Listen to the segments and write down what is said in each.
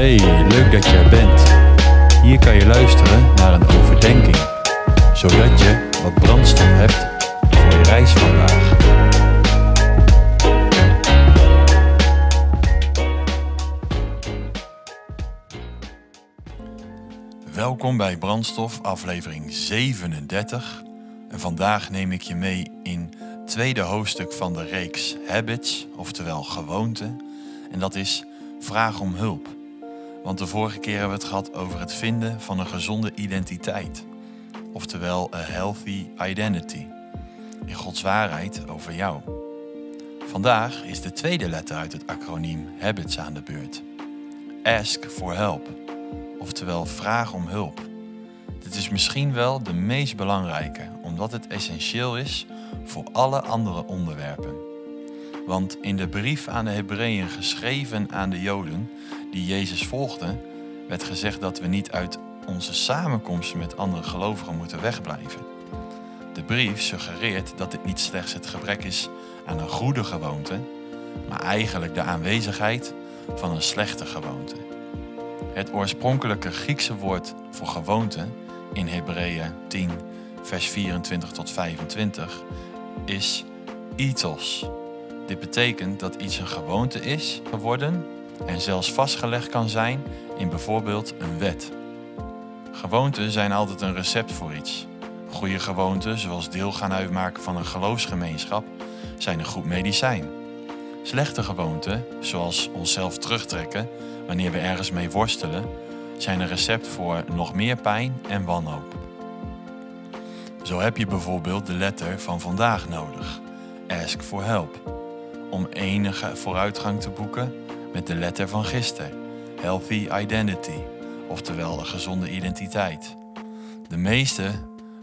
Hey, leuk dat je er bent. Hier kan je luisteren naar een overdenking, zodat je wat brandstof hebt voor je reis vandaag. Welkom bij Brandstof, aflevering 37. En vandaag neem ik je mee in het tweede hoofdstuk van de reeks Habits, oftewel gewoonten. En dat is Vraag om hulp. Want de vorige keer hebben we het gehad over het vinden van een gezonde identiteit. Oftewel a healthy identity. In Gods waarheid over jou. Vandaag is de tweede letter uit het acroniem Habits aan de beurt. Ask for help. Oftewel vraag om hulp. Dit is misschien wel de meest belangrijke, omdat het essentieel is voor alle andere onderwerpen. Want in de brief aan de Hebreeën geschreven aan de Joden die Jezus volgden, werd gezegd dat we niet uit onze samenkomsten met andere gelovigen moeten wegblijven. De brief suggereert dat dit niet slechts het gebrek is aan een goede gewoonte, maar eigenlijk de aanwezigheid van een slechte gewoonte. Het oorspronkelijke Griekse woord voor gewoonte in Hebreeën 10, vers 24 tot 25 is ethos. Dit betekent dat iets een gewoonte is geworden en zelfs vastgelegd kan zijn in bijvoorbeeld een wet. Gewoonten zijn altijd een recept voor iets. Goede gewoonten, zoals deel gaan uitmaken van een geloofsgemeenschap, zijn een goed medicijn. Slechte gewoonten, zoals onszelf terugtrekken wanneer we ergens mee worstelen, zijn een recept voor nog meer pijn en wanhoop. Zo heb je bijvoorbeeld de letter van vandaag nodig, ask for help, om enige vooruitgang te boeken met de letter van gisteren, healthy identity, oftewel de gezonde identiteit. De meeste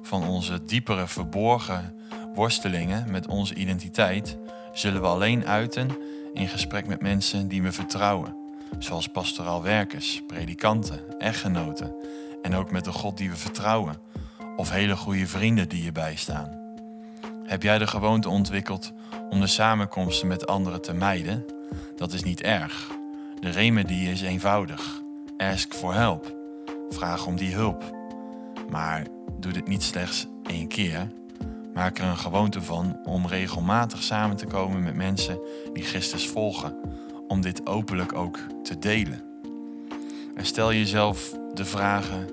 van onze diepere verborgen worstelingen met onze identiteit zullen we alleen uiten in gesprek met mensen die we vertrouwen, zoals pastoraal werkers, predikanten, echtgenoten en ook met de God die we vertrouwen, of hele goede vrienden die je bijstaan. Heb jij de gewoonte ontwikkeld om de samenkomsten met anderen te mijden? Dat is niet erg. De remedie is eenvoudig. Ask for help. Vraag om die hulp. Maar doe dit niet slechts één keer. Maak er een gewoonte van om regelmatig samen te komen met mensen die Christus volgen. Om dit openlijk ook te delen. En stel jezelf de vragen: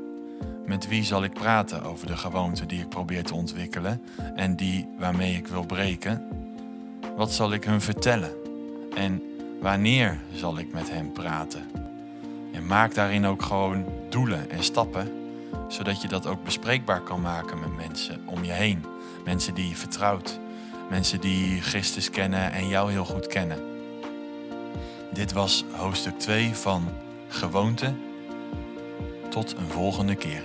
met wie zal ik praten over de gewoonte die ik probeer te ontwikkelen en die waarmee ik wil breken? Wat zal ik hun vertellen? En wanneer zal ik met hen praten? En maak daarin ook gewoon doelen en stappen, zodat je dat ook bespreekbaar kan maken met mensen om je heen. Mensen die je vertrouwt, mensen die Christus kennen en jou heel goed kennen. Dit was hoofdstuk 2 van Gewoonte. Tot een volgende keer.